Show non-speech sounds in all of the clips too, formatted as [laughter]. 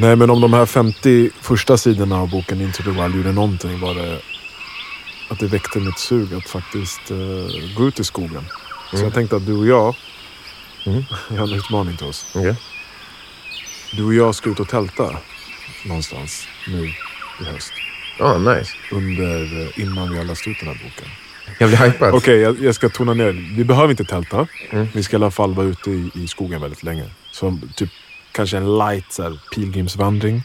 Nej, men om de här 50 första sidorna av boken Into the Wild gjorde någonting var det att det väckte mitt sug att faktiskt uh, gå ut i skogen. Så Mm. jag tänkte att du och jag, Mm. [laughs] jag har en utmaning till oss. Okej. Du och jag ska ut och tälta någonstans nu i höst. Ja, nice. Under, eh, innan vi har läst ut den här boken. Jag blir hypad. Okej, jag, jag ska tona ner. Vi behöver inte tälta. Mm. Vi ska i alla fall vara ute i, i skogen väldigt länge. Så typ kanske en light så här, pilgrimsvandring.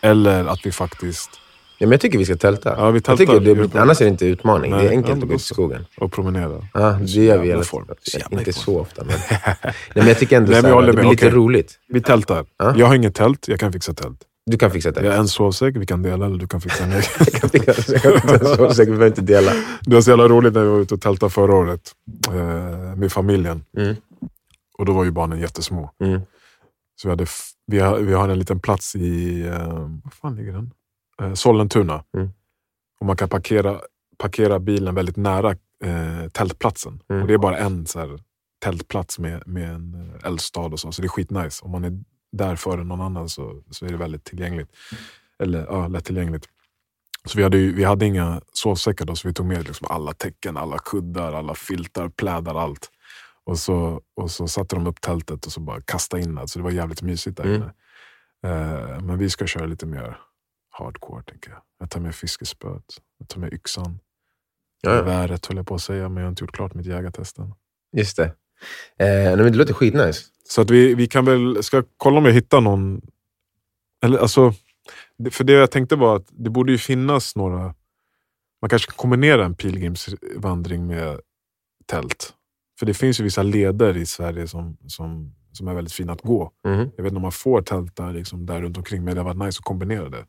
Eller att vi faktiskt... Ja, men jag tycker vi ska tälta. Ja, vi jag tycker det, annars är det inte utmaning. Nej, det är enkelt att gå ut i skogen. Och promenera. Ja, det gör vi alla Inte så ofta, men... [laughs] Nej, men jag tycker ändå Nej, men jag här, det blir med. lite Okej. roligt. Vi tältar. Ja. Jag har inget tält, jag kan fixa tält. Du kan fixa det. Jag har en sovsäck, vi kan dela eller du kan fixa en egen. [laughs] Jag kan fixa så säkert, vi behöver inte dela. Det var så jävla roligt när vi var ute och tältade förra året eh, med familjen. Mm. Och då var ju barnen jättesmå. Mm. Så vi, hade vi, har, vi har en liten plats i, eh, vad fan ligger den? Eh, Sollentuna. Mm. Och man kan parkera, parkera bilen väldigt nära eh, tältplatsen. Mm. Och det är bara en så här, tältplats med, med en eh, eldstad och så. Så det är skitnice. Om man är där före någon annan så, så är det väldigt tillgängligt. Eller ja, lättillgängligt. Så vi hade, ju, vi hade inga sovsäckar då, så vi tog med liksom alla täcken, alla kuddar, alla filtar, plädar, allt. Och så, och så satte de upp tältet och så bara kastade in det. Så det var jävligt mysigt där Mm. inne. Eh, men vi ska köra lite mer hardcore, tänker jag. Jag tar med fiskespöet, jag tar med yxan. Geväret höll jag på att säga, men jag har inte gjort klart mitt jägartest än. Just det. Eh, nej, men det låter skitnice. Så att vi, vi kan väl, ska kolla om jag hittar någon... Eller alltså, för det jag tänkte var att det borde ju finnas några... Man kanske kan kombinera en pilgrimsvandring med tält. För det finns ju vissa leder i Sverige som, som, som är väldigt fina att gå. Mhm. Jag vet inte om man får tälta liksom där runt omkring, men det har varit nice att kombinera det.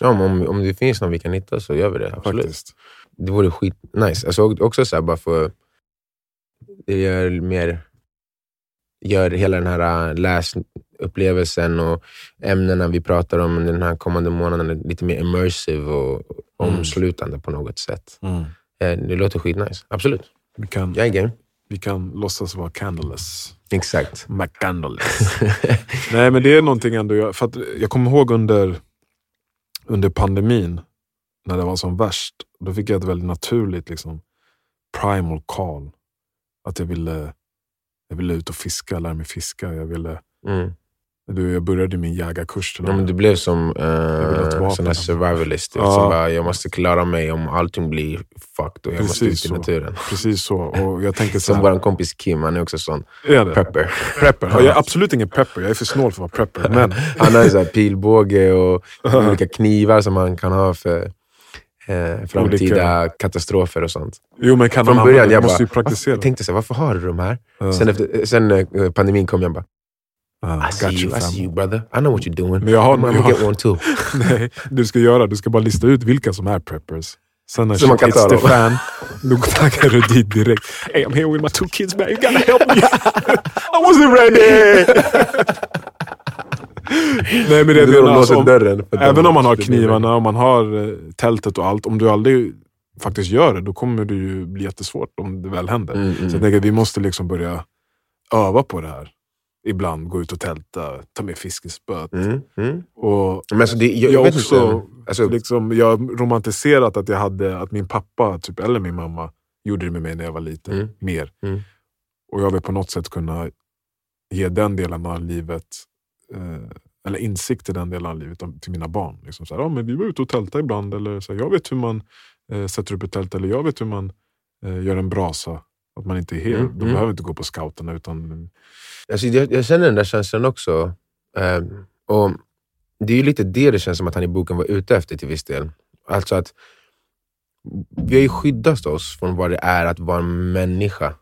Ja, om, om det finns någon vi kan hitta så gör vi det. Absolut. Faktiskt. Det vore skitnice. Alltså, också så här, bara för... Det gör mer... Gör hela den här äh, läsupplevelsen och ämnena vi pratar om den här kommande månaden lite mer immersive och Mm. omslutande på något sätt. Mm. Eh, Det låter skitnice. Absolut. Vi, kan, Jag är game. Vi kan låtsas vara candleless. Exakt. McCandleless. [laughs] Nej, men det är någonting ändå. Jag, för jag kommer ihåg under, under pandemin, när det var som värst. Då fick jag ett väldigt naturligt liksom, primal call. Att jag ville, jag ville ut och fiska, lära mig fiska. Jag, ville, Mm. Du, jag började min jägarkurs Ja, men du blev som uh, vapen. sån här survivalist. Ja. Som bara, jag måste klara mig om allting blir fucked och jag måste Precis ut i så. naturen. Precis så. Och jag tänkte så Som vår kompis Kim, han är också sån är det? prepper. Prepper. Ja, [laughs] jag är absolut ingen prepper. Jag är för snål för att vara prepper. Men [laughs] Han har så här pilbåge och olika knivar som han kan ha för eh, framtida katastrofer och sånt. jo, men kan Från man början det? jag måste bara, ju praktisera. jag tänkte så här, varför har du de här? Ja. Sen, efter, sen eh, pandemin kom jag bara, Ja, I see you, I see you brother. I know what you're doing. Men jag har- I'm gonna get one too. [laughs] Nej, du ska göra, du ska bara lista ut vilka som är preppers. Sen när shit hits the fan, då taggar du dit direkt. Hey, I'm here with my two kids man, you gotta help me. [laughs] I wasn't ready! [laughs] Nej men det och menar, alltså, om, dörren. även om man har Det knivarna, om man har eh, tältet och allt. Om du aldrig faktiskt gör det, då kommer det ju bli jättesvårt om det väl händer. Mm, Så jag mm. tänker att vi måste liksom börja öva på det här. Ibland gå ut och tälta, ta med fiskespöet. Mm, mm. Och Men alltså, det, jag, jag vet också. Alltså, liksom, jag har romantiserat att jag hade att min pappa, typ, eller min mamma, gjorde det med mig när jag var liten. Mm. Mer. Mm. Och jag vill på något sätt kunna ge den delen av livet, eh, eller insikt i den delen av livet till mina barn. Liksom så här, ja, men vi var ute och tältade ibland, eller så här, jag vet hur man eh, sätter upp ett tält, eller jag vet hur man eh, gör en brasa. Att man inte är hel. Mm, De mm. behöver inte gå på scouterna. Utan, Alltså, jag, jag känner den där känslan också. Ehm, och Det är ju lite det det känns som att han i boken var ute efter till viss del. Alltså att vi har ju skyddat oss från vad det är att vara en människa.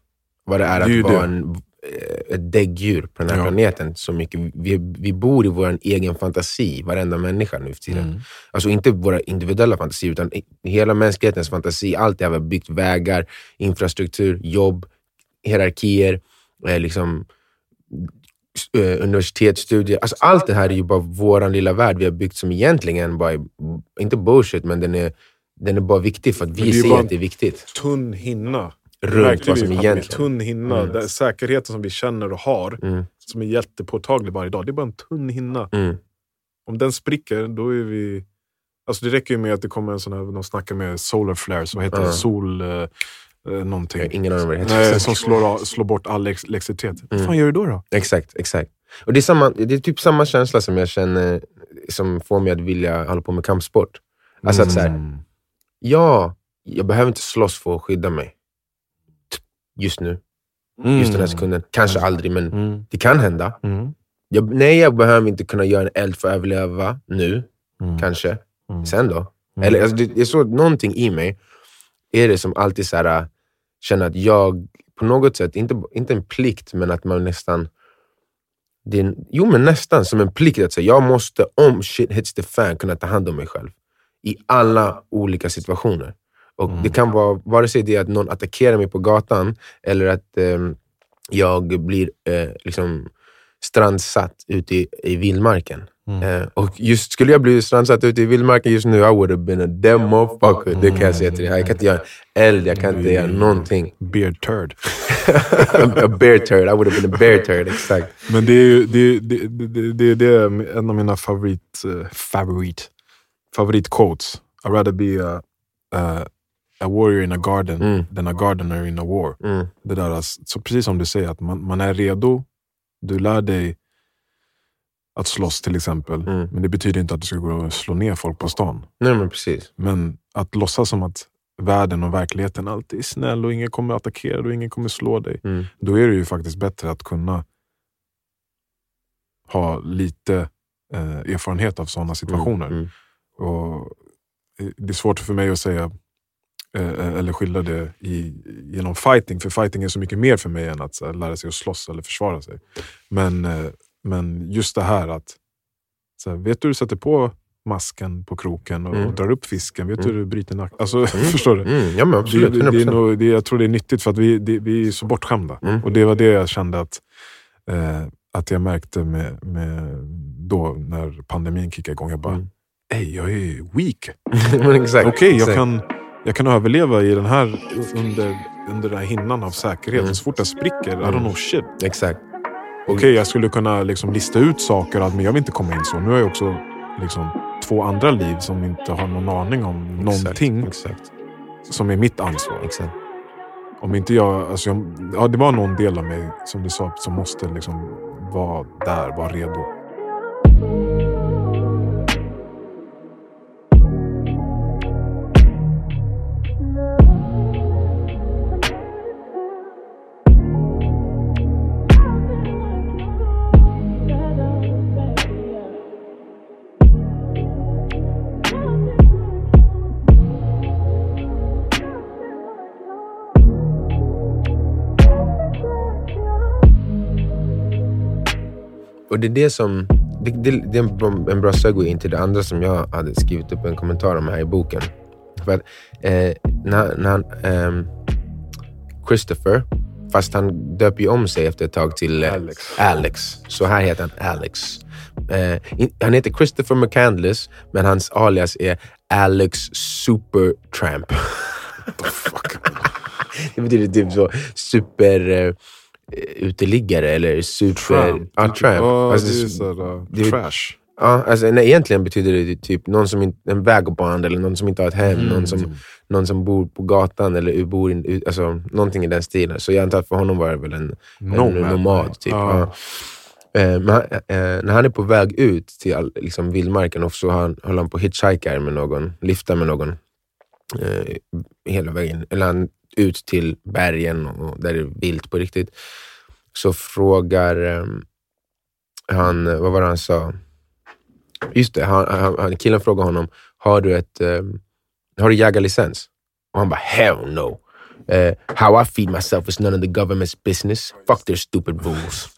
Vad det är Det är att vara en, eh, ett däggdjur på den här Ja. planeten. Så mycket. Vi, vi bor i vår egen fantasi, varenda människa nu för tiden. Mm. Alltså inte våra individuella fantasier, utan hela mänsklighetens fantasi. Allt det här vi har byggt, vägar, infrastruktur, jobb, hierarkier, eh, liksom, universitetsstudier. Alltså allt det här är ju bara vår lilla värld vi har byggt som egentligen bara är, inte bullshit, men den är, den är bara viktig för att vi ser att det är viktigt. tunn hinna. Runt vad som egentligen... tunn hinna. Mm. Där säkerheten som vi känner och har, Mm, som är jättepåtaglig varje dag, det är bara en tunn hinna. mm, om den spricker, då är vi... Alltså det räcker ju med att det kommer en sån här, de snackar med solar flares, vad heter det? Sol... Eh, eh, någonting. Jag har ingen aning vad det heter. Nej, som slår, av, slår bort all elektricitet. Vad Mm. fan gör du då? då? Exakt, exakt. Och det är, samma, det är typ samma känsla som jag känner som får mig att vilja hålla på med kampsport. Alltså att så här, Mm. ja, jag behöver inte slåss för att skydda mig. Just nu, just den här sekunden. Kanske aldrig, men Mm. det kan hända. Mm. Jag, nej, jag behöver inte kunna göra en eld för att överleva nu, Mm. kanske. Mm. Sen då? Mm. Eller, alltså, det, är så, någonting i mig är det som alltid så här, känner att jag på något sätt, inte, inte en plikt, men att man nästan... Det är, jo, men nästan som en plikt att säga, jag måste om shit hits the fan kunna ta hand om mig själv. I alla olika situationer. Och Det kan vara vare sig det är att någon attackerar mig på gatan eller att ehm, jag blir eh, liksom strandsatt ute i, i vildmarken. Mm. Eh, och just skulle jag bli strandsatt ute i vildmarken just nu, I would have been a damn motherfucker. Det kan jag säga till dig. Jag kan inte göra eld, jag kan inte göra någonting. Beard turd. [laughs] a bear turd, I would have been a bear turd, exakt. Men det är ju det, det, det, det, det är en av mina favorit, uh, favorit, favoritquotes. I'd rather be a, a, a warrior in a garden Mm. than a gardener in a war. Mm. Det där, alltså, så precis som du säger, att man, man är redo. Du lär dig att slåss till exempel. Mm. Men det betyder inte att du ska gå och slå ner folk på stan. Nej men precis. Men att låtsas som att världen och verkligheten alltid är snäll och ingen kommer attackera och ingen kommer slå dig. Mm. Då är det ju faktiskt bättre att kunna ha lite eh, erfarenhet av sådana situationer. Mm. Och eh, det är svårt för mig att säga eh, eller skildra det i, genom fighting, för fighting är så mycket mer för mig än att här, lära sig att slåss eller försvara sig. Men, eh, men just det här att, så här, vet du hur du sätter på masken på kroken och, Mm. och drar upp fisken? Vet du Mm. hur du bryter nacken? Alltså, [laughs] förstår du? Mm. Ja men absolut, Det, det, är 100%. nog, det, jag tror det är nyttigt för att vi, det, vi är så bortskämda. Mm. Och det var det jag kände att, eh, att jag märkte med, med då när pandemin kickade igång. Jag bara, Mm. Ey, jag är weak. [laughs] Okej, jag, exakt. kan, jag kan överleva i den här, under, under den här hinnan av säkerhet. Mm. Så fort jag spricker, I don't Mm. know shit. Exakt. Okej, jag skulle kunna liksom lista ut saker, men jag vill inte komma in så. Nu har jag också liksom två andra liv som inte har någon aning om någonting Exakt. som är mitt ansvar. exakt. Om inte jag, alltså jag, ja, det var någon del av mig, som du sa, som måste liksom vara där, vara redo. Och det är det som... Det, det, det är en bra- segue in till det andra som jag hade skrivit upp en kommentar om här i boken. För att eh, när, när ehm, Christopher, fast han döper ju om sig efter ett tag till eh, Alex. Alex. Så här heter han Alex. Eh, in, han heter Christopher McCandless, men hans alias är Alex Supertramp. [laughs] [laughs] det betyder typ så super... Eh, uteliggare eller super... Ja, tramp. Ja, Alltså, det är det- såhär, det är- trash. Ja, alltså, nej, egentligen betyder det typ någon som inte, en vagabond eller någon som inte har ett hem. Mm. Någon, som, någon som bor på gatan eller bor in, ut- alltså, någonting i den stilen. Så jag antar att för honom var det väl en, en Nomad. nomad. Typ. Ja. Ja. Eh, men han, eh, när han är på väg ut till liksom, vildmarken och så har han, håller han på hitchhikar med någon, liftar med någon eh, hela vägen, eller han ut till bergen och, där det är vilt på riktigt. Så frågar ehm, han, vad var det han sa? Just det, han, han, killen frågar honom, har du ett ehm, har du jägarlicens? Och han bara, hell no. Uh, how I feed myself is none of the government's business. Fuck their stupid rules.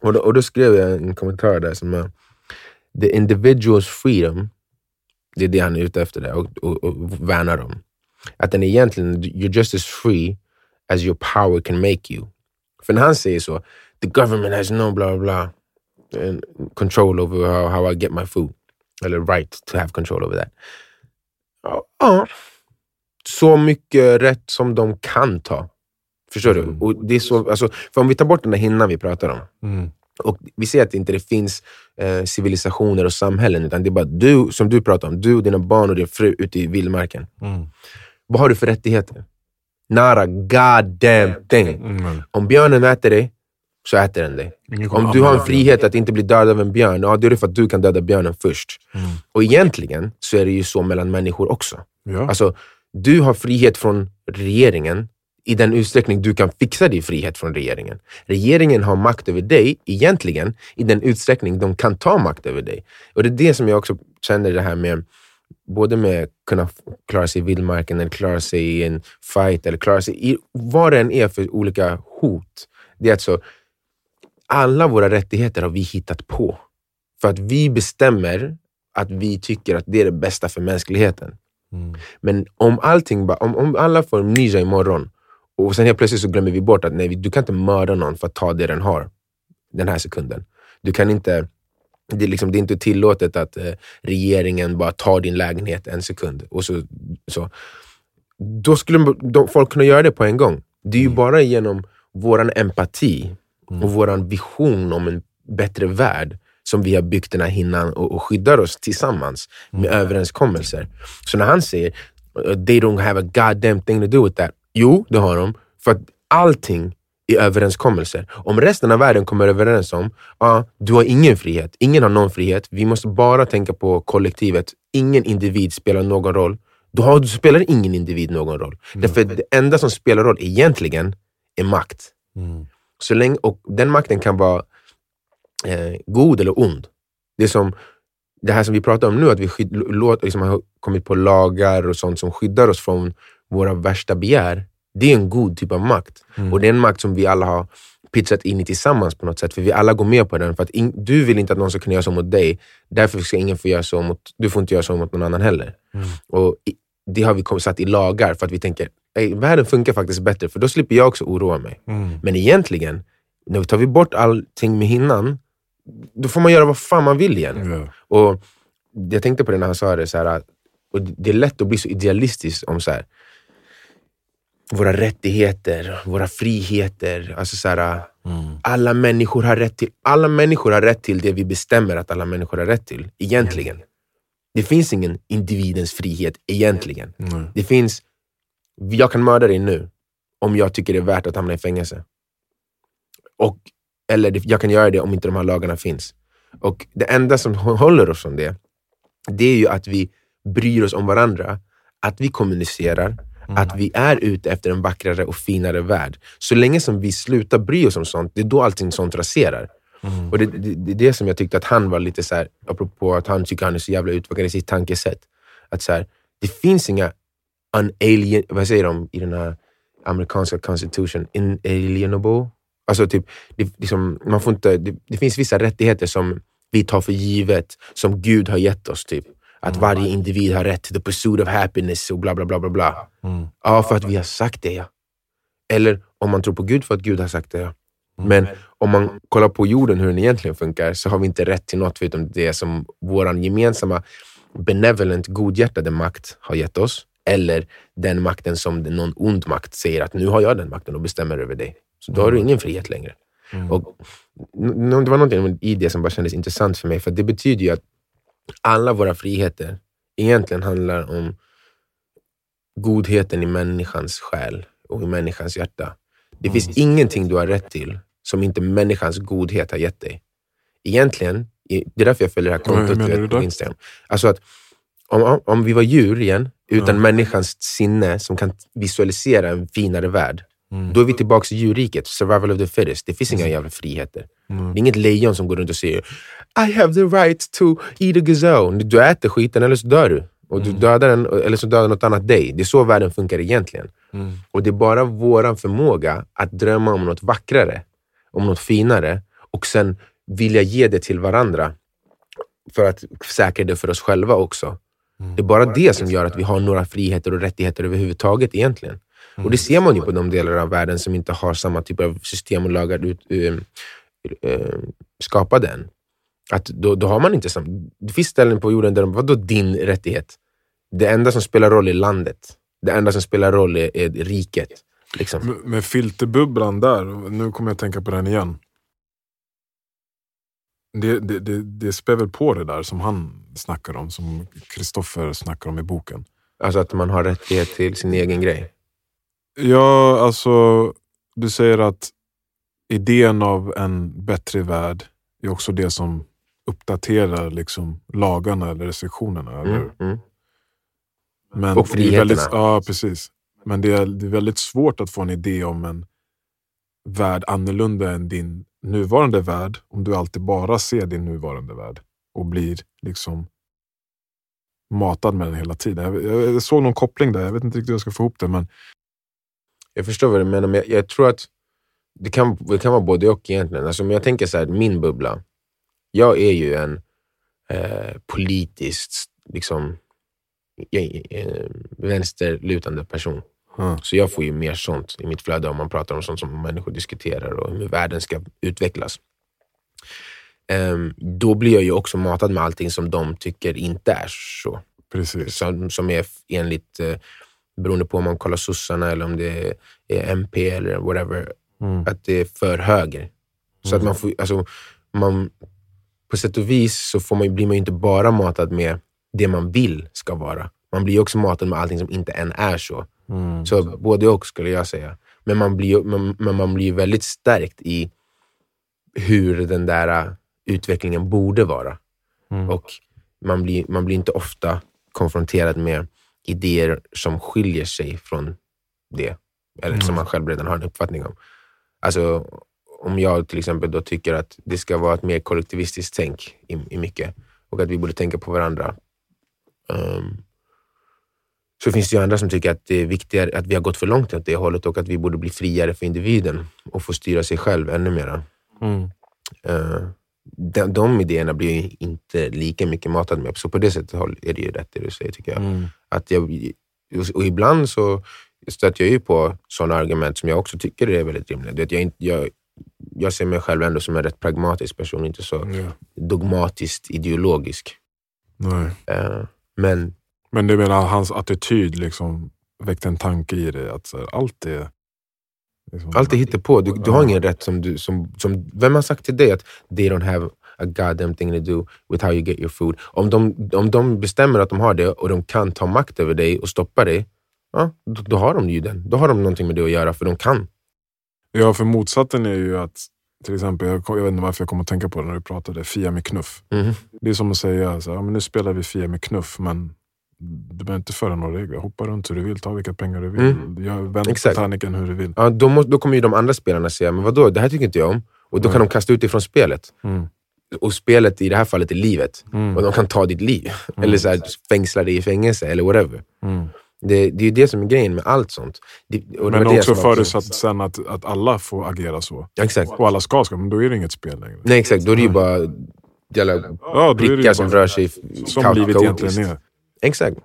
och, då, och då skrev jag en kommentar där som är, the individual's freedom, det är det han är ute efter där, och, och, och värnar om. Att den egentligen, you're just as free as your power can make you. För när han säger så, the government has no blah blah blah and control over how, how I get my food. Eller right to have control over that. Ja, så mycket rätt som de kan ta. Förstår Mm. du? Och det är så, alltså, för om vi tar bort den där hinnan vi pratar om. Mm. Och vi ser att det inte finns eh, civilisationer och samhällen, utan det är bara du, som du pratar om, du, dina barn och din fru ute i vildmarken. Mm. Vad har du för rättigheter? Not a goddamn thing. Mm. Om björnen äter dig, så äter den dig. Om du har en frihet att inte bli dödad av en björn, ja, då är det för att du kan döda björnen först. Mm. Och egentligen så är det ju så mellan människor också. Ja. Alltså, du har frihet från regeringen i den utsträckning du kan fixa din frihet från regeringen. Regeringen har makt över dig, egentligen, i den utsträckning de kan ta makt över dig. Och det är det som jag också känner det här med, både med att kunna klara sig i vildmarken, eller klara sig i en fight, eller klara sig i vad det än är för olika hot. Det är alltså, alla våra rättigheter har vi hittat på. För att vi bestämmer att vi tycker att det är det bästa för mänskligheten. Mm. Men om allting om, om alla får amnesia imorgon och sen helt plötsligt så glömmer vi bort att nej, du kan inte mörda någon för att ta det den har den här sekunden. Du kan inte, det är, liksom, det är inte tillåtet att eh, regeringen bara tar din lägenhet en sekund. Och så, så. Då skulle de, folk kunna göra det på en gång. Det är ju bara genom våran empati och våran vision om en bättre värld som vi har byggt den här hinnan och, och skyddar oss tillsammans med överenskommelser. Så när han säger they don't have a goddamn thing to do with that. Jo, det har de. För att allting är överenskommelser. Om resten av världen kommer överens om ja, du har ingen frihet, ingen har någon frihet, vi måste bara tänka på kollektivet, ingen individ spelar någon roll. Då, har, då spelar ingen individ någon roll. Därför att det enda som spelar roll egentligen är makt. Mm. Så länge, och den makten kan vara eh, god eller ond. Det som det här som vi pratar om nu, att vi skydd, låt, liksom har kommit på lagar och sånt som skyddar oss från våra värsta begär. Det är en god typ av makt. Och det är en makt som vi alla har pitchat in i tillsammans på något sätt. För vi alla går med på den. För att in, du vill inte att någon ska kunna göra så mot dig. Därför ska ingen få göra så mot, du får inte göra så mot någon annan heller. Och i, det har vi satt i lagar för att vi tänker, "Ey, världen funkar faktiskt bättre, för då slipper jag också oroa mig. Mm. Men egentligen, när vi tar vi bort allting med hinnan, då får man göra vad fan man vill igen. Ja. Och Jag tänkte på det när han sa det, så här, att- och det är lätt att bli så idealistisk om så här, våra rättigheter, våra friheter. Alltså så här, Mm. alla, människor har rätt till, alla människor har rätt till det vi bestämmer att alla människor har rätt till. Egentligen. Det finns ingen individens frihet egentligen. Nej. Det finns, jag kan mörda dig nu om jag tycker det är värt att hamna i fängelse. Och, eller jag kan göra det om inte de här lagarna finns. Och Det enda som håller oss från det, det är ju att vi bryr oss om varandra, att vi kommunicerar, att vi är ute efter en vackrare och finare värld. Så länge som vi slutar bry oss om sånt, det är då allting sånt raserar. Mm. Och det, det, det är det som jag tyckte att han var lite så här, apropå att han tycker han är så jävla utvecklad i sitt tankesätt. Att så här, det finns inga unalien, vad säger de i den här amerikanska constitution? Inalienable? Alltså typ, det, liksom, man får inte, det, det finns vissa rättigheter som vi tar för givet, som Gud har gett oss. Typ. Att varje individ har rätt till the pursuit of happiness och bla bla bla. bla, bla. Mm. Ja, för att vi har sagt det. Ja. Eller om man tror på Gud för att Gud har sagt det. Ja. Men om man kollar på jorden, hur den egentligen funkar, så har vi inte rätt till något förutom det som vår gemensamma benevolent, godhjärtade makt har gett oss. Eller den makten som någon ond makt säger att nu har jag den makten och bestämmer över dig. Så då har du ingen frihet längre. Och n- n- Det var någonting i det som bara kändes intressant för mig, för det betyder ju att alla våra friheter egentligen handlar om godheten i människans själ och i människans hjärta. Det finns ingenting du har rätt till som inte människans godhet har gett dig. Egentligen, det är därför jag följer det här Ja, kontot vet, på? Instagram. Alltså att om, om, vi var djur igen, utan Ja. människans sinne som kan visualisera en finare värld, Mm. då är vi tillbaka i djurriket, survival of the fittest. Det finns inga jävla friheter. Mm. Det är inget lejon som går runt och säger I have the right to eat a gazelle. Du äter skiten eller så dör du. Och du dödar den, eller så dödar något annat dig. Det är så världen funkar egentligen. Mm. Och det är bara vår förmåga att drömma om något vackrare, om något finare och sen vilja ge det till varandra för att säkra det för oss själva också. Det är bara det som gör att vi har några friheter och rättigheter överhuvudtaget egentligen. Och det ser man ju på de delar av världen som inte har samma typ av system och lagar ut, eh, eh, skapade än. Att då, då har man inte samma... Det finns ställen på jorden där de, vadå din rättighet? Det enda som spelar roll är landet. Det enda som spelar roll är, är riket. Liksom. Med- Med filterbubblan där, nu kommer jag tänka på den igen. det, det, det, det spär väl på det där som han snackar om, som Kristoffer snackar om i boken. Alltså att man har rättighet till sin egen grej. Ja, alltså du säger att idén av en bättre värld är också det som uppdaterar liksom lagarna eller restriktionerna. Eller? Mm, mm. Men Och det är väldigt, friheterna. Ja, precis. Men det är, det är väldigt svårt att få en idé om en värld annorlunda än din nuvarande värld om du alltid bara ser din nuvarande värld och blir liksom matad med den hela tiden. Jag, jag, jag såg någon koppling där, jag vet inte riktigt hur jag ska få ihop det. Men Jag förstår vad du menar, men jag, jag tror att det kan, det kan vara både och egentligen. Alltså, men jag tänker så här, min bubbla. Jag är ju en eh, politiskt liksom, jag, eh, vänsterlutande person. ja. Så jag får ju mer sånt i mitt flöde om man pratar om sånt som människor diskuterar och hur världen ska utvecklas. Ehm, då blir jag ju också matad med allting som de tycker inte är så. precis. Som, som är enligt, eh, beroende på om man kollar sossarna eller om det är MP eller whatever, Mm. att det är för höger. Så att man får, alltså, man, på sätt och vis så får man, blir man ju inte bara matad med det man vill ska vara. Man blir också matad med allting som inte än är så. Mm. Så både och skulle jag säga. Men man blir man, men man blir väldigt stärkt i hur den där uh, utvecklingen borde vara. Mm. Och man blir, man blir inte ofta konfronterad med idéer som skiljer sig från det. Eller som man själv redan har en uppfattning om. Alltså, om jag till exempel då tycker att det ska vara ett mer kollektivistiskt tänk i, i mycket och att vi borde tänka på varandra. ehm, så finns det ju andra som tycker att det är viktigare att vi har gått för långt åt det hållet och att vi borde bli friare för individen och få styra sig själv ännu mera. Mm. Eh, de, de idéerna blir ju inte lika mycket matad med. Så på det sättet är det ju rätt det du säger tycker jag. Mm. Att jag och ibland så stöter jag ju på sådana argument som jag också tycker är väldigt rimliga. Du vet, Jag, jag, jag ser mig själv ändå som en rätt pragmatisk person, inte så Ja. dogmatiskt ideologisk. Nej. Eh, men Men du menar hans attityd liksom väckte en tanke i dig att här, allt är... Liksom, allt är hittepå. Du, du har ingen rätt som du... Som, som, vem har sagt till dig att they don't have a goddamn thing to do with how you get your food? Om de, om de bestämmer att de har det och de kan ta makt över dig och stoppa dig, ja, då, då har de ju den. Då har de någonting med det att göra, för de kan. Ja, för motsatsen är ju att till exempel, jag, jag vet inte varför jag kom att tänka på det när du pratade, Fia med knuff. Mhm. Det är som att säga, så ja, men nu spelar vi Fia med knuff, men du behöver inte föra några regler. Hoppa runt hur du vill, ta vilka pengar du vill. Mm. Jag vänder Exakt. Titaniken hur du vill. Ja, då, må, då kommer ju de andra spelarna säga, men vadå, det här tycker inte jag om. Och då kan Nej. de kasta ut dig från spelet. Mm. Och spelet i det här fallet är livet. Mm. Och de kan ta ditt liv. Eller så här, fängsla dig i fängelse, eller whatever. Mm. Det, det är ju det som är grejen med allt sånt. Det, och Men det också förutsatt sen att, att alla får agera så. Ja, Exakt. Och alla ska ska, men då är det inget spel längre. Nej exakt, då är det ju bara jävla Ja, prickar ju som bara- rör sig Som ka- livet egentligen är. Exakt.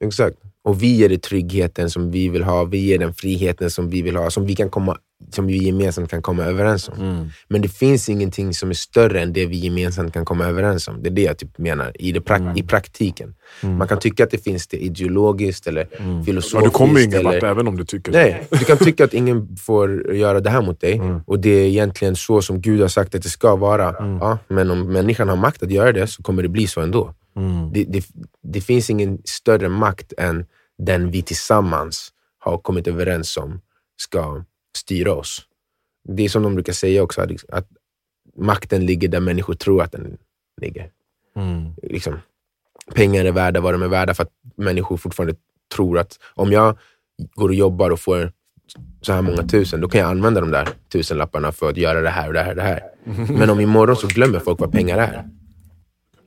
exakt. Och vi ger det tryggheten som vi vill ha, vi ger den friheten som vi vill ha, som vi, kan komma, som vi gemensamt kan komma överens om. Mm. Men det finns ingenting som är större än det vi gemensamt kan komma överens om. Det är det jag typ menar i, det prak- i praktiken. Man kan tycka att det finns det ideologiskt eller Ja, filosofiskt. du kommer ingen eller... vart även om du tycker Nej, du kan tycka att ingen får göra det här mot dig Mm. och det är egentligen så som Gud har sagt att det ska vara. Mm. Ja, men om människan har makt att göra det så kommer det bli så ändå. Mm. Det, det, det finns ingen större makt än den vi tillsammans har kommit överens om ska styra oss. Det är som de brukar säga också, att, att makten ligger där människor tror att den ligger. Mm. Liksom, pengar är värda vad de är värda för att människor fortfarande tror att om jag går och jobbar och får så här många tusen, då kan jag använda de där tusenlapparna för att göra det här och det här och det här. Men om imorgon så glömmer folk vad pengar är.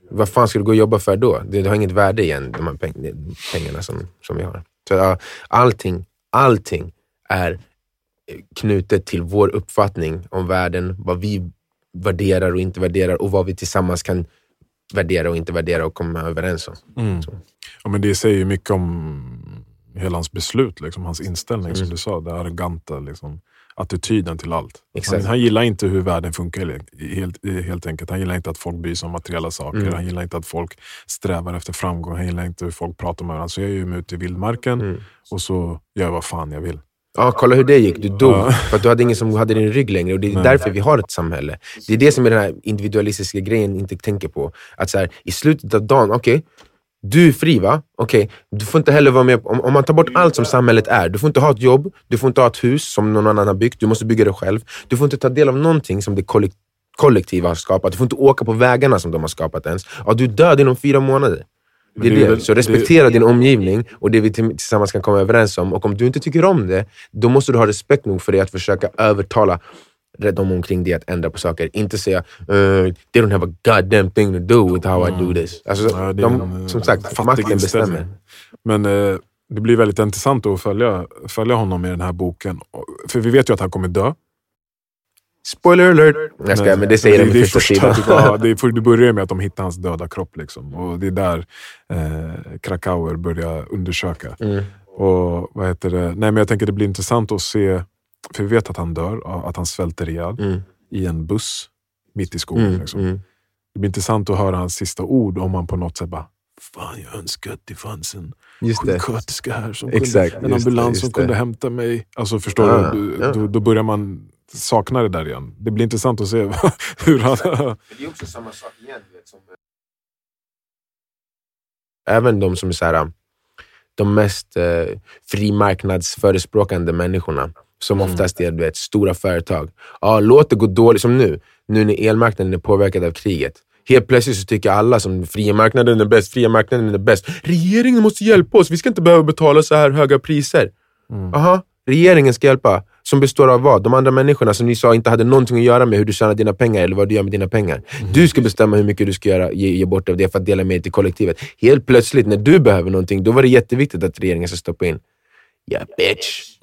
Vad fan ska du gå och jobba för då? Det har inget värde igen, de här peng- pengarna som, som vi har. Så allting, allting är knutet till vår uppfattning om världen, vad vi värderar och inte värderar och vad vi tillsammans kan värdera och inte värdera och komma överens om. Mm. Ja, men det säger ju mycket om hela hans beslut, liksom, hans inställning Mm. som du sa. Det arroganta liksom, attityden till allt. Han, han gillar inte hur världen funkar helt, helt enkelt. Han gillar inte att folk bryr sig om materiella saker. Mm. Han gillar inte att folk strävar efter framgång. Han gillar inte hur folk pratar med varandra. Så jag är ju ute i vildmarken Mm. och så gör jag vad fan jag vill. Ja, kolla hur det gick. Du dog Ja. för att du hade ingen som hade din rygg längre. Och Det är Nej. därför vi har ett samhälle. Det är det som är den här individualistiska grejen inte tänker på. Att så här, I slutet av dagen, okej, du är fri va? Okej, du får inte heller vara med om, om man tar bort allt som samhället är. Du får inte ha ett jobb, du får inte ha ett hus som någon annan har byggt, du måste bygga det själv. Du får inte ta del av någonting som det kollek- kollektiva har skapat. Du får inte åka på vägarna som de har skapat ens. Ja, du är död inom fyra månader. Det är det det. väl- Så respektera din omgivning och det vi till- tillsammans kan komma överens om. Och om du inte tycker om det, då måste du ha respekt nog för det att försöka övertala de omkring dig att ändra på saker. Inte säga uh, “they don't have a goddamn thing to do with how I do this”. Alltså, Ja, det de, eh, som sagt, makten bestämmer. Men eh, det blir väldigt intressant att följa, följa honom i den här boken. För vi vet ju att han kommer dö. Spoiler alert! Jag ska, men det säger de det i är första första- [laughs] det, är, för det börjar med att de hittar hans döda kropp. Liksom. Och Det är där eh, Krakauer börjar undersöka. Mm. Och vad heter det? Nej, men jag tänker det blir intressant att se, för vi vet att han dör, att han svälter ihjäl Mm. i en buss mitt i skogen. Mm. Liksom. Mm. Det blir intressant att höra hans sista ord om han på något sätt bara Fan, jag önskar att det fanns en Just det. sjuksköterska här, som Exakt, kunde, en det, ambulans just som det. kunde hämta mig. Alltså förstår Ja, du? ja. Då, då börjar man sakna det där igen. Det blir intressant att se [laughs] hur han... Det är också samma sak igen. Vet, som... Även de som är så här, de mest eh, frimarknadsförespråkande människorna, som Mm. oftast är du vet, stora företag. Ja, låt det gå dåligt, som nu. Nu när elmarknaden är påverkad av kriget. Helt plötsligt så tycker alla som fria marknaden är bäst, fria marknaden är bäst. Regeringen måste hjälpa oss, vi ska inte behöva betala så här höga priser. Mm. Aha, regeringen ska hjälpa. Som består av vad? De andra människorna som ni sa inte hade någonting att göra med hur du tjänar dina pengar eller vad du gör med dina pengar. Du ska bestämma hur mycket du ska göra, ge, ge bort av det för att dela med dig till kollektivet. Helt plötsligt, när du behöver någonting, då var det jätteviktigt att regeringen ska stoppa in. Ja, bitch.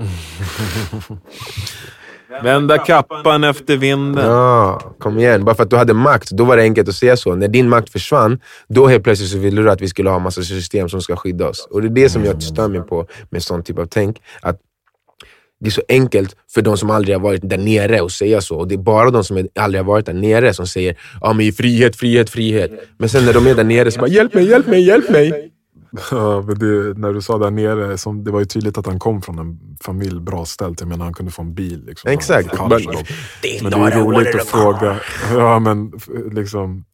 [laughs] Vända kappan efter vinden. Ja, kom igen. Bara för att du hade makt, då var det enkelt att säga så. När din makt försvann, då helt plötsligt så ville du att vi skulle ha massa system som ska skydda oss. Och det är det som jag stör mig på med sån typ av tänk. Att det är så enkelt för de som aldrig har varit där nere att säga så. Och det är bara de som aldrig har varit där nere som säger ja men frihet, frihet, frihet. Men sen när de är där nere så bara hjälp mig, hjälp mig, hjälp mig. Ja, men det, när du sa där nere, som, det var ju tydligt att han kom från en familj bra ställt. Jag menar, han kunde få en bil. Liksom, Exakt. Han- Men- Men det är roligt att fråga, [laughs] ja men liksom,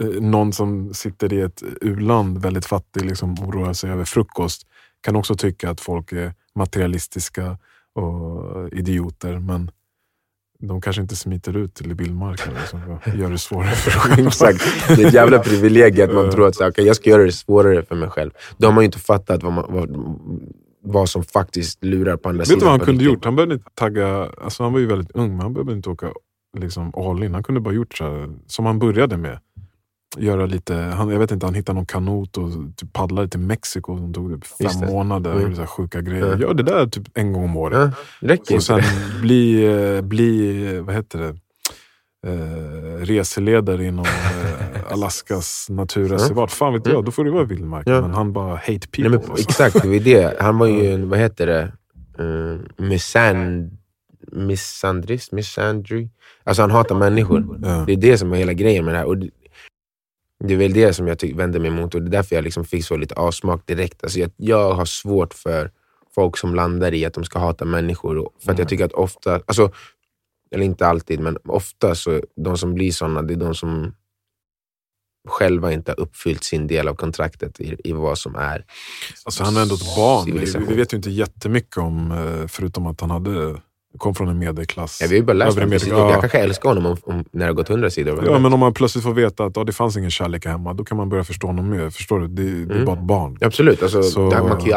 eh, någon som sitter i ett u-land, väldigt fattig, liksom, oroar sig över frukost, kan också tycka att folk är materialistiska och idioter, men de kanske inte smiter ut till bilmarknaden liksom, och gör det svårare för [laughs] dem. Exakt. Det är ett jävla privilegium att man tror att så, okay, jag ska göra det svårare för mig själv. Då har man ju inte fattat vad, man, vad, vad som faktiskt lurar på andra Vet sidan. du vad han kunde gjort? Han behövde inte tagga, alltså han var ju väldigt ung, men han behövde inte åka liksom all in. Han kunde bara gjort så här, som han började med. Göra lite, han, jag vet inte, han hittade någon kanot och typ paddlade till Mexiko som tog typ Just fem det. månader. Mm. Och så här sjuka grejer. Ja. Gör det där typ en gång om året. Det räcker och sen bli, eh, bli, eh, vad heter det, eh, reseledare inom eh, [laughs] Alaskas naturreservat. Fan vet jag, då får det vara vildmark. Ja. Men han bara hate people. Nej, men, alltså. exakt, det var det. Han var ju en, vad heter det, uh, misand, misandrist, misandry. Alltså han hatar människor. Ja. Det är det som är hela grejen med det här. Och det, är väl det som jag vänder mig emot och det är därför jag liksom fick så lite avsmak direkt. Alltså jag, jag har svårt för folk som landar i att de ska hata människor. Och, för att jag tycker att ofta, alltså, eller inte alltid, men ofta så de som blir sådana, det är de som själva inte har uppfyllt sin del av kontraktet i, i vad som är Alltså han är ändå ett barn. Vi, vi vet ju inte jättemycket om, eh, förutom att han hade, kom från en medelklass. Ja, vi har ju bara läst övre om det. medel- Jag ja. kanske älskar honom om, om, när det har gått hundra sidor. Ja, men om man plötsligt får veta att ja, det fanns ingen kärlek hemma, då kan man börja förstå honom mer. Förstår du? Det, det är Mm. bara ett barn. Absolut. Alltså, Så- det, här, man kan ju,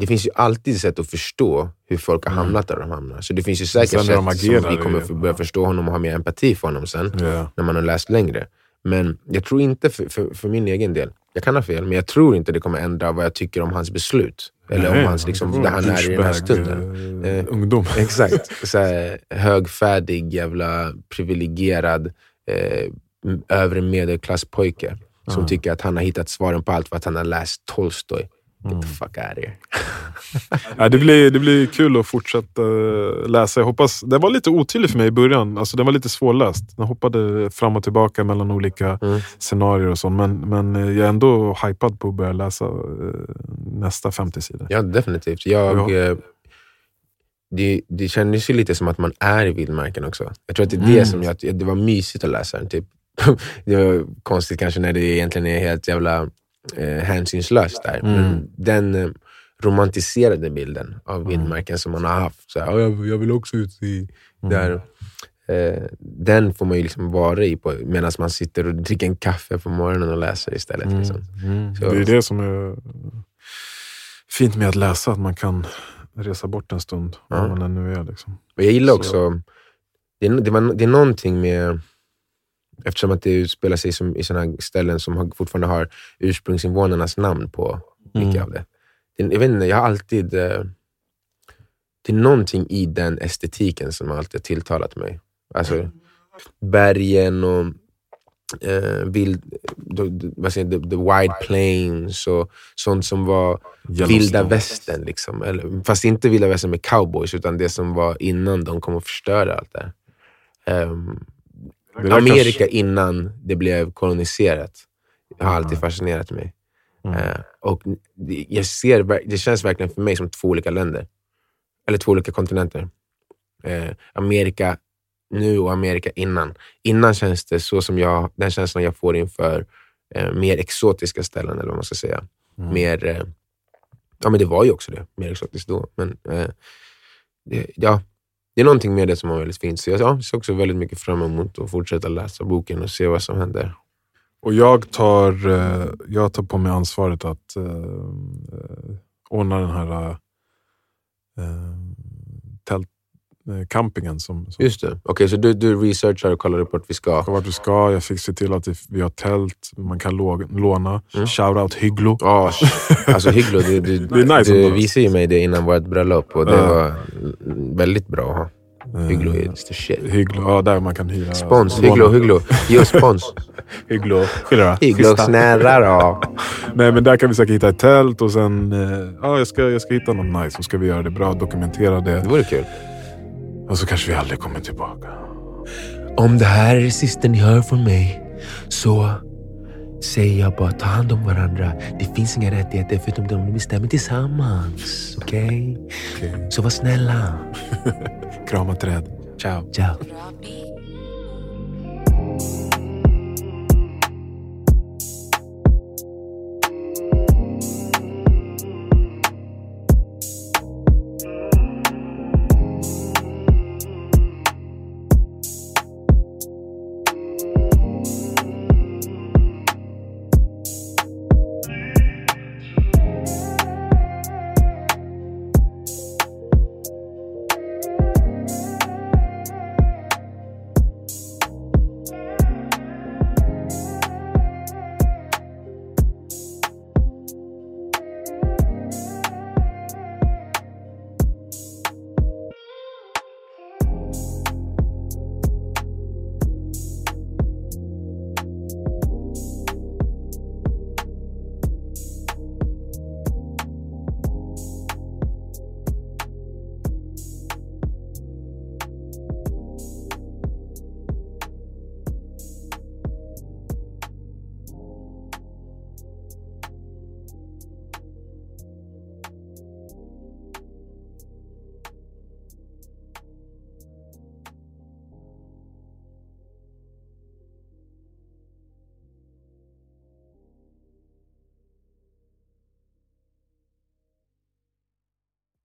det finns ju alltid sätt att förstå hur folk har hamnat där de hamnar. Så det finns ju säkert Mm. Sen sätt som vi kommer få börja förstå honom och ha mer empati för honom sen, Ja. när man har läst längre. Men jag tror inte, för, för, för min egen del, jag kan ha fel, men jag tror inte det kommer ändra vad jag tycker om hans beslut. Eller Nej, om hans, liksom, där han är i den här stunden. eh, Eh, ungdom. [laughs] Exakt. [laughs] Så här, högfärdig, jävla privilegierad, eh, övre medelklasspojke som tycker att han har hittat svaren på allt för att han har läst Tolstoj. Get Mm. the fuck out of here. [laughs] Ja, det, blir, det blir kul att fortsätta eh, läsa. Jag hoppas, den var lite otydlig för mig i början. Alltså, den var lite svårläst. Den hoppade fram och tillbaka mellan olika Mm. scenarier och så. Men, men eh, jag är ändå hypad på att börja läsa eh, nästa 50 sidor. Ja, definitivt. Jag, Ja. det, det kändes ju lite som att man är i vildmarken också. Jag tror att det är det Mm. som gör att det var mysigt att läsa den. Typ. [laughs] det var konstigt kanske när det egentligen är helt jävla eh, hänsynslöst där. Mm. Men den eh, romantiserade bilden av vildmarken som man har haft. Så här, "Ja, jag, jag vill också ut i Mm. där. Eh, den får man ju liksom vara i på, medan man sitter och dricker en kaffe på morgonen och läser istället. Mm. Liksom. Mm. Så- Det är det som är fint med att läsa, att man kan resa bort en stund, var Ja. man än nu är. Liksom. Och jag gillar Så- också, det är, det, var, det är någonting med, eftersom att det utspelar sig som, i sådana ställen som har, fortfarande har ursprungsinvånarnas namn på mycket Mm. av det. Jag vet inte, jag har alltid, eh, det är någonting i den estetiken som alltid har tilltalat mig. Alltså bergen och eh, vild, vad säger, the, the wide plains och sånt som var vilda västern. Liksom. Eller, fast inte vilda västern med cowboys, utan det som var innan de kom och förstörde allt det här. Där Amerika innan det blev koloniserat har alltid fascinerat mig. Mm. Eh, och jag ser, det känns verkligen för mig som två olika länder. Eller två olika kontinenter. Eh, Amerika nu och Amerika innan. Innan känns det så som jag, den känslan jag får inför eh, mer exotiska ställen, eller vad man ska säga. Mm. Mer, ja men det var ju också det, mer exotiskt då. Men ja, det är någonting med det som var väldigt fint. Så jag ja, ser också väldigt mycket fram emot att fortsätta läsa boken och se vad som händer. Och jag tar, eh, jag tar på mig ansvaret att eh, eh ordna den här eh, campingen som, som Just det. Okej, så du, du researchar och kollar upp vart vi ska. vart vi ska. Jag fick se till att vi har tält man kan lå- låna. Mm. Shoutout Hygglo. Ja, alltså Hygglo, du, du, [laughs] Det är nice du visade ju mig det innan vårt bröllop och det Ja. var väldigt bra att ha. Hygglo är Eh, the shit. Hygglo, ja där man kan hyra. Spons. Hygglo, Hygglo. Ge oss spons. [laughs] Hygglo. Hygglo, snälla då. [laughs] Nej men där kan vi säkert hitta ett tält och sen, eh, ja jag ska, jag ska hitta något nice. Så ska vi göra det bra, dokumentera Det det. vore kul. Och så kanske vi aldrig kommer tillbaka. Om det här är det sista ni hör från mig så säger jag bara ta hand om varandra. Det finns inga rättigheter förutom de ni bestämmer tillsammans. Okej? Okej. Så var snälla. [laughs] Krama träd. Ciao. Ciao.